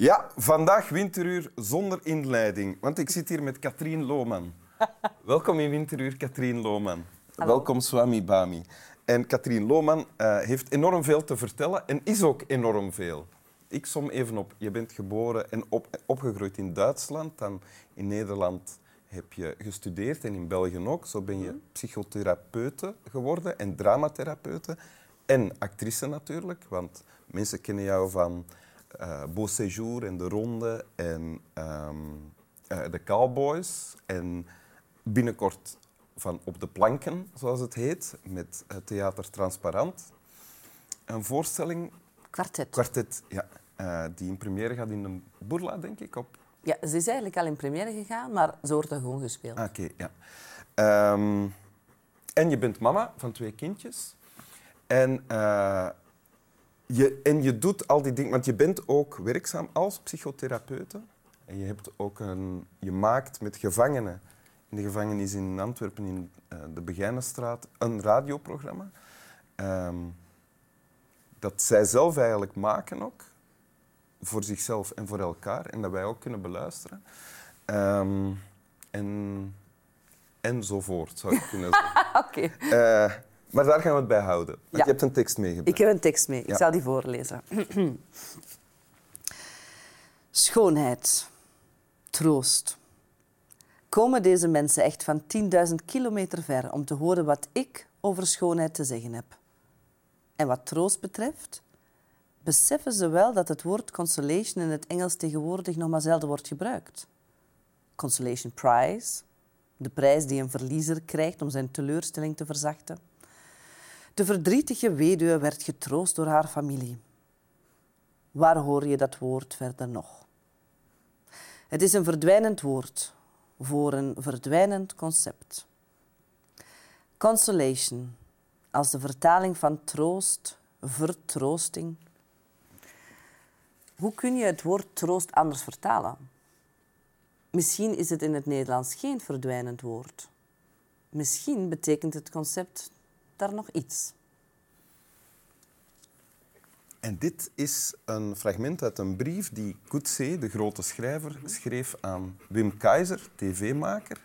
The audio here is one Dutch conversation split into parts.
Ja, vandaag Winteruur zonder inleiding. Want ik zit hier met Katrien Lohman. Welkom in Winteruur, Katrien Lohman. Welkom, Swami Bami. En Katrien Lohman uh, heeft enorm veel te vertellen en is ook enorm veel. Ik som even op. Je bent geboren en op, opgegroeid in Duitsland, dan in Nederland heb je gestudeerd en in België ook. Zo ben je psychotherapeute geworden en dramatherapeute. En actrice natuurlijk, want mensen kennen jou van uh, Beau Séjour en De Ronde en um, uh, de Cowboys. En binnenkort van Op de Planken, zoals het heet, met het Theater Transparant. Een voorstelling... Kwartet. Kwartet, ja. Uh, die in première gaat in de Bourla, denk ik, op ja, ze is eigenlijk al in première gegaan, maar ze wordt er gewoon gespeeld. Ah, oké, ja. Um, en je bent mama van twee kindjes. En, je, en je doet al die dingen, want je bent ook werkzaam als psychotherapeute. En je, hebt ook een, je maakt met gevangenen in de gevangenis in Antwerpen, in uh, de Begijnenstraat, een radioprogramma. Um, dat zij zelf eigenlijk maken ook voor zichzelf en voor elkaar en dat wij ook kunnen beluisteren. Um, en, enzovoort, zou ik kunnen zeggen. Oké. Okay. Uh, maar daar gaan we het bij houden. Want ja. je hebt een tekst meegebracht. Ik heb een tekst mee. Ja. Ik zal die voorlezen. Schoonheid. Troost. Komen deze mensen echt van 10.000 kilometer ver om te horen wat ik over schoonheid te zeggen heb? En wat troost betreft, beseffen ze wel dat het woord consolation in het Engels tegenwoordig nog maar zelden wordt gebruikt. Consolation Prize, de prijs die een verliezer krijgt om zijn teleurstelling te verzachten. De verdrietige weduwe werd getroost door haar familie. Waar hoor je dat woord verder nog? Het is een verdwijnend woord voor een verdwijnend concept. Consolation, als de vertaling van troost, vertroosting, hoe kun je het woord troost anders vertalen? Misschien is het in het Nederlands geen verdwijnend woord. Misschien betekent het concept daar nog iets. En dit is een fragment uit een brief die Coetzee, de grote schrijver, schreef aan Wim Keizer, tv-maker.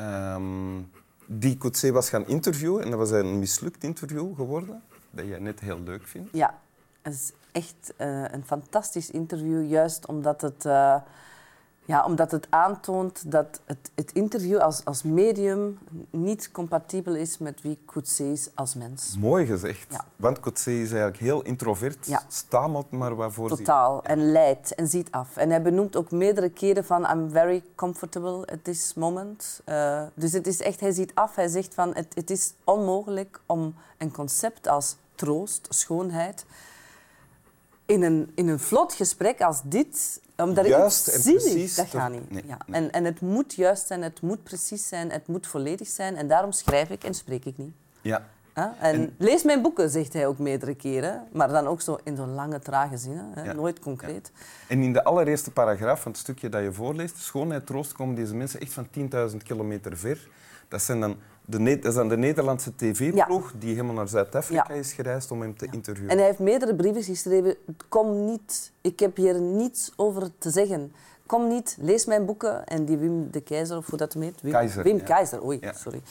Um, die Coetzee was gaan interviewen en dat was een mislukt interview geworden, dat jij net heel leuk vindt. Ja, het is echt uh, een fantastisch interview, juist omdat het, uh, ja, omdat het aantoont dat het, het interview als, als medium niet compatibel is met wie Coetzee is als mens. Mooi gezegd. Ja. Want Coetzee is eigenlijk heel introvert, ja. stamelt maar waarvoor Totaal, en leidt en ziet af. En hij benoemt ook meerdere keren van I'm very comfortable at this moment. Uh, dus het is echt, hij ziet af, hij zegt van het, het is onmogelijk om een concept als troost, schoonheid in een, in een vlot gesprek als dit, omdat juist ik en precies, dat gaat niet. Nee, ja. Nee. En, en het moet juist zijn, het moet precies zijn, het moet volledig zijn. En daarom schrijf ik en spreek ik niet. Ja. En, en, lees mijn boeken, zegt hij ook meerdere keren. Maar dan ook zo in zo'n lange, trage zinnen. Hè? Ja. Nooit concreet. Ja. En in de allereerste paragraaf van het stukje dat je voorleest, schoonheid, troost, komen deze mensen echt van 10.000 kilometer ver. Dat zijn dan de, dat is dan de Nederlandse tv-ploeg ja. die helemaal naar Zuid-Afrika ja. is gereisd om hem te interviewen. En hij heeft meerdere brieven geschreven. Kom niet, ik heb hier niets over te zeggen. Kom niet, lees mijn boeken. En die Wim de Keizer, of hoe dat heet? Wim Keizer. Wim Keizer, oei, sorry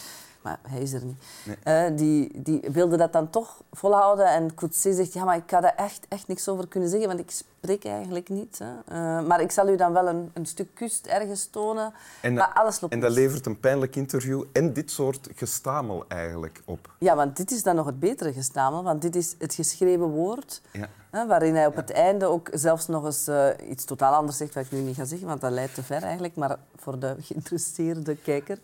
maar hij is er niet. Nee. Uh, die, die wilde dat dan toch volhouden. En Coetzee zegt, ja, maar ik ga daar echt, echt niks over kunnen zeggen, want ik spreek eigenlijk niet. Hè. Uh, maar ik zal u dan wel een, een stuk kust ergens tonen. En, maar alles loopt En dat levert een pijnlijk interview en dit soort gestamel eigenlijk op. Ja, want dit is dan nog het betere gestamel, want dit is het geschreven woord. Ja. Hè, waarin hij op het einde ook zelfs nog eens uh, iets totaal anders zegt, wat ik nu niet ga zeggen, want dat leidt te ver eigenlijk. Maar voor de geïnteresseerde kijker.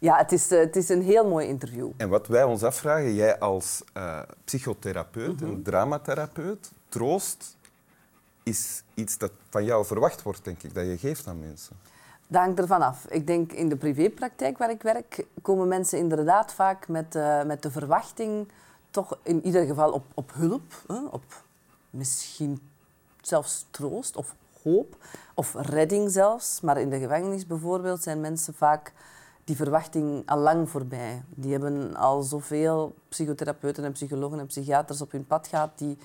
Ja, het is, het is een heel mooi interview. En wat wij ons afvragen, jij als uh, psychotherapeut en dramatherapeut, troost is iets dat van jou verwacht wordt, denk ik, dat je geeft aan mensen. Dat hangt ervan af. Ik denk in de privépraktijk waar ik werk, komen mensen inderdaad vaak met, uh, met de verwachting toch in ieder geval op, op hulp, hè, op misschien zelfs troost of hoop of redding zelfs. Maar in de gevangenis bijvoorbeeld zijn mensen vaak die verwachting al lang voorbij. Die hebben al zoveel psychotherapeuten en psychologen en psychiaters op hun pad gehad die,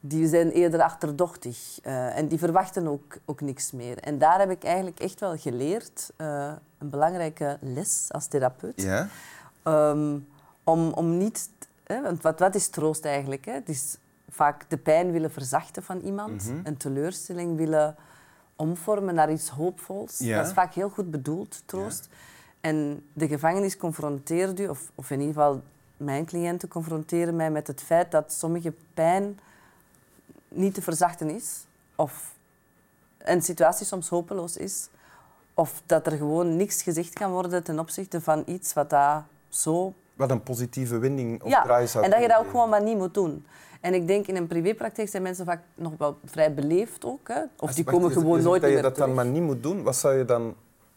die zijn eerder achterdochtig uh, en die verwachten ook, ook niks meer. En daar heb ik eigenlijk echt wel geleerd, uh, een belangrijke les als therapeut, ja? um, om, om niet... Hè, want wat, wat is troost eigenlijk? Hè? Het is vaak de pijn willen verzachten van iemand, mm -hmm. een teleurstelling willen omvormen naar iets hoopvols. Ja. Dat is vaak heel goed bedoeld, troost. Ja. En de gevangenis confronteert u, of, of in ieder geval mijn cliënten confronteren mij met het feit dat sommige pijn niet te verzachten is. Of een situatie soms hopeloos is. Of dat er gewoon niks gezegd kan worden ten opzichte van iets wat daar zo... Wat een positieve wending op ja, draai zou en dat je dat ook gewoon maar niet moet doen. En ik denk in een privépraktijk zijn mensen vaak nog wel vrij beleefd ook. Hè? Of Als, die komen gewoon nooit meer dat je dat dan maar niet moet doen. Wat, zou je dan,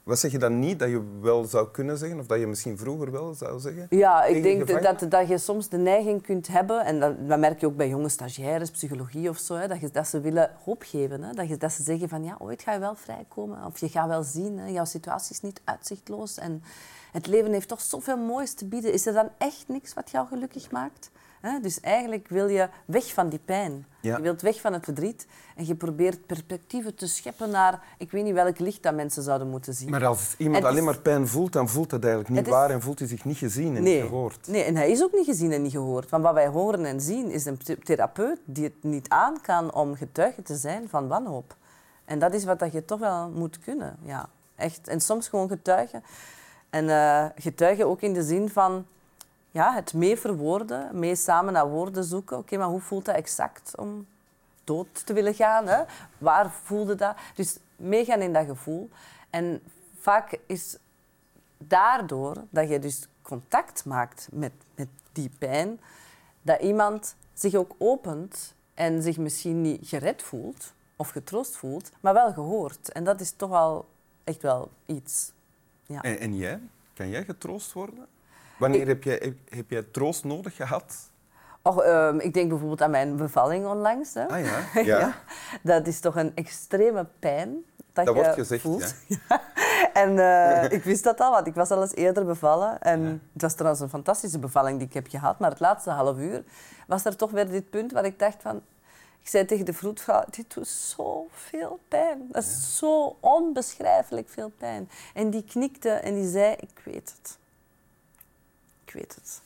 wat zeg je dan niet dat je wel zou kunnen zeggen? Of dat je misschien vroeger wel zou zeggen? Ja, ik denk gevangenen? dat, dat je soms de neiging kunt hebben, en dat, dat merk je ook bij jonge stagiaires, psychologie of zo, hè, dat, je, dat ze willen hoop geven. Hè, dat, je, dat ze zeggen van ja, ooit ga je wel vrijkomen. Of je gaat wel zien, hè, jouw situatie is niet uitzichtloos. En het leven heeft toch zoveel moois te bieden. Is er dan echt niks wat jou gelukkig maakt? Hè, dus eigenlijk wil je weg van die pijn. Ja. Je wilt weg van het verdriet. En je probeert perspectieven te scheppen naar, ik weet niet welk licht dat mensen zouden moeten zien. Maar als iemand is- alleen maar pijn voelt, dan voelt dat eigenlijk niet is- waar en voelt hij zich niet gezien en nee. niet gehoord. Nee, en hij is ook niet gezien en niet gehoord. Want wat wij horen en zien is een th- therapeut die het niet aan kan om getuige te zijn van wanhoop. En dat is wat dat je toch wel moet kunnen. Ja, echt. En soms gewoon getuigen. En eh, getuigen ook in de zin van ja, het mee verwoorden, mee samen naar woorden zoeken. Oké, maar hoe voelt dat exact om dood te willen gaan? Hè? Waar voelde dat? Dus meegaan in dat gevoel. En vaak is daardoor dat je dus contact maakt met, met die pijn, dat iemand zich ook opent en zich misschien niet gered voelt of getroost voelt, maar wel gehoord. En dat is toch al echt wel iets. Ja. En, en jij? Kan jij getroost worden? Wanneer Ik- heb, jij, heb, heb jij troost nodig gehad? Och, ehm, ik denk bijvoorbeeld aan mijn bevalling onlangs. Hè. Ah ja? Ja. Dat is toch een extreme pijn dat, Dat je wordt gezegd, voelt. Ja. En eh, ik wist dat al, want ik was al eens eerder bevallen. En Ja. het was trouwens een fantastische bevalling die ik heb gehad. Maar het laatste half uur was er toch weer dit punt waar ik dacht van... Ik zei tegen de vroedvrouw, dit doet zoveel pijn. Dat is zo onbeschrijfelijk veel pijn. En die knikte en die zei, ik weet het. Ik weet het.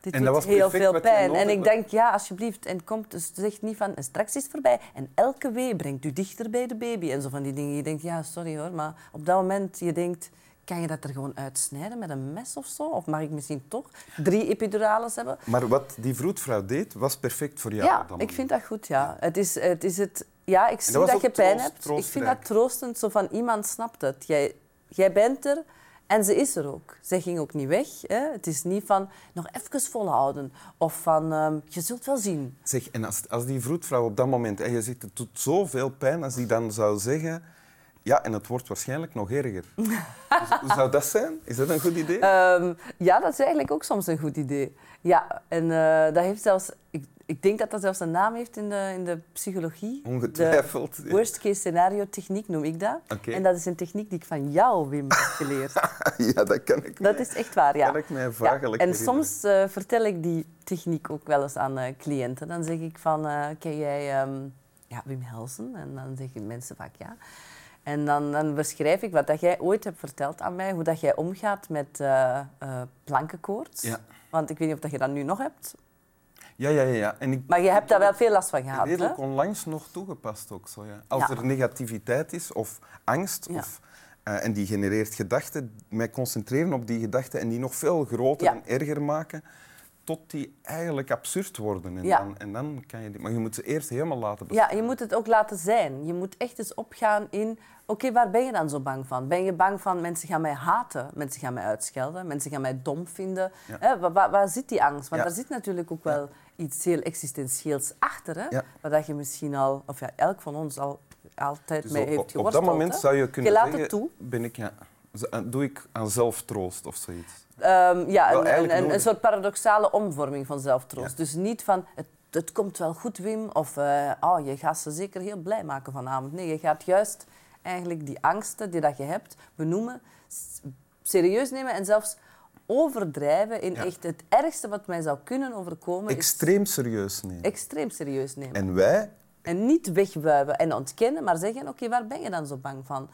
Dit En doet heel veel pijn. En ik denk, ja, alsjeblieft. En komt, dus zeg niet van, en straks is het voorbij. En elke wee brengt u dichter bij de baby. En zo van die dingen. Je denkt, ja, sorry hoor. Maar op dat moment, je denkt, kan je dat er gewoon uitsnijden met een mes of zo? Of mag ik misschien toch drie epidurales hebben? Maar wat die vroedvrouw deed, was perfect voor jou. Ja, ik vind dat goed, ja. Het is het... Is het ja, ik zie dat, je pijn troost- hebt. Ik vind dat troostend, zo van iemand snapt het. Jij, jij bent er en ze is er ook. Zij ging ook niet weg. Hè. Het is niet van nog even volhouden. Of van, ehm, je zult wel zien. Zeg, en als, als die vroedvrouw op dat moment, en je zegt het doet zoveel pijn, als die dan zou zeggen, ja, en het wordt waarschijnlijk nog erger. Dus hoe zou dat zijn? Is dat een goed idee? Ehm, ja, dat is eigenlijk ook soms een goed idee. Ja, en eh, dat heeft zelfs... Ik, ik denk dat dat zelfs een naam heeft in de, in de psychologie. Ongetwijfeld. De worst case scenario techniek noem ik dat. En dat is een techniek die ik van jou, Wim, heb geleerd. ja, dat kan ik Dat mij- is echt waar, ja. kan ik mij Ja, En soms eh, vertel ik die techniek ook wel eens aan eh, cliënten. Dan zeg ik van, eh, ken jij ehm, ja, Wim Helsen? En dan zeggen mensen vaak ja. En dan, dan beschrijf ik wat dat jij ooit hebt verteld aan mij, hoe dat jij omgaat met plankenkoorts. Ja. Want ik weet niet of dat je dat nu nog hebt, Ja, ja, ja. En ik maar je hebt daar wel veel last van gehad. Hè? redelijk onlangs nog toegepast ook zo, ja. Als Ja. er negativiteit is of angst, Ja. of, eh, en die genereert gedachten, mij concentreren op die gedachten en die nog veel groter en erger maken, tot die eigenlijk absurd worden. En, Ja. dan, en dan kan je die, maar je moet ze eerst helemaal laten Ja, bestaan. je moet het ook laten zijn. Je moet echt eens opgaan in... Oké, waar ben je dan zo bang van? Ben je bang van mensen gaan mij haten? Mensen gaan mij uitschelden? Mensen gaan mij dom vinden? Ja. Hè, waar, waar, zit die angst? Want Ja. daar zit natuurlijk ook wel iets heel existentieels achter. Hè? Ja. Waar dat je misschien al... Of ja, elk van ons al altijd Dus mee op, heeft op- op geworsteld. dat moment hè? zou je kunnen Je laat zeggen, het toe. Ben ik, ja, doe ik aan zelftroost of zoiets. Ehm, ja, Wel een, een, soort paradoxale omvorming van zelftroost. Ja. Dus niet van, het, het komt wel goed, Wim, of oh, je gaat ze zeker heel blij maken vanavond. Nee, je gaat juist eigenlijk die angsten die dat je hebt benoemen, serieus nemen en zelfs overdrijven in Ja. echt het ergste wat mij zou kunnen overkomen. Extreem serieus nemen. extreem serieus nemen. En wij, En niet wegwuiven en ontkennen, maar zeggen, oké, waar ben je dan zo bang van?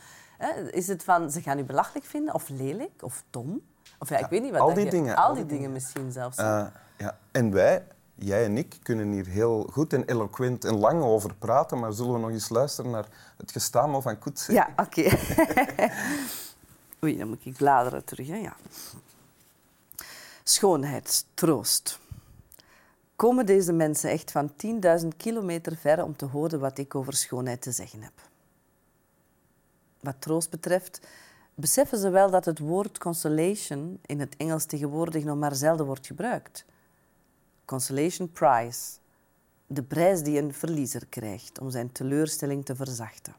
Is het van, ze gaan u belachelijk vinden, of lelijk, of dom? Of ja, ik weet niet wat al die je- dingen, Al al die die dingen misschien zelfs. eh, ja. en wij, jij en ik, kunnen hier heel goed en eloquent en lang over praten, maar zullen we nog eens luisteren naar het gestamel van Koetse? Ja, oké. Oei, dan moet ik bladeren terug. Hè? Ja. Schoonheid, troost. Komen deze mensen echt van 10.000 kilometer ver om te horen wat ik over schoonheid te zeggen heb? Wat troost betreft, beseffen ze wel dat het woord consolation in het Engels tegenwoordig nog maar zelden wordt gebruikt. Consolation Prize, de prijs die een verliezer krijgt om zijn teleurstelling te verzachten.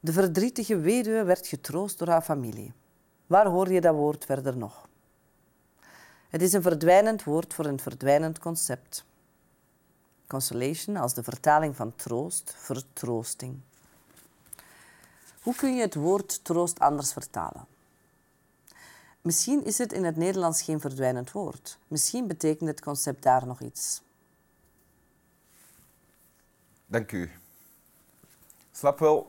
De verdrietige weduwe werd getroost door haar familie. Waar hoor je dat woord verder nog? Het is een verdwijnend woord voor een verdwijnend concept. Consolation als de vertaling van troost, vertroosting. Hoe kun je het woord troost anders vertalen? Misschien is het in het Nederlands geen verdwijnend woord. Misschien betekent het concept daar nog iets. Dank u. Slap wel.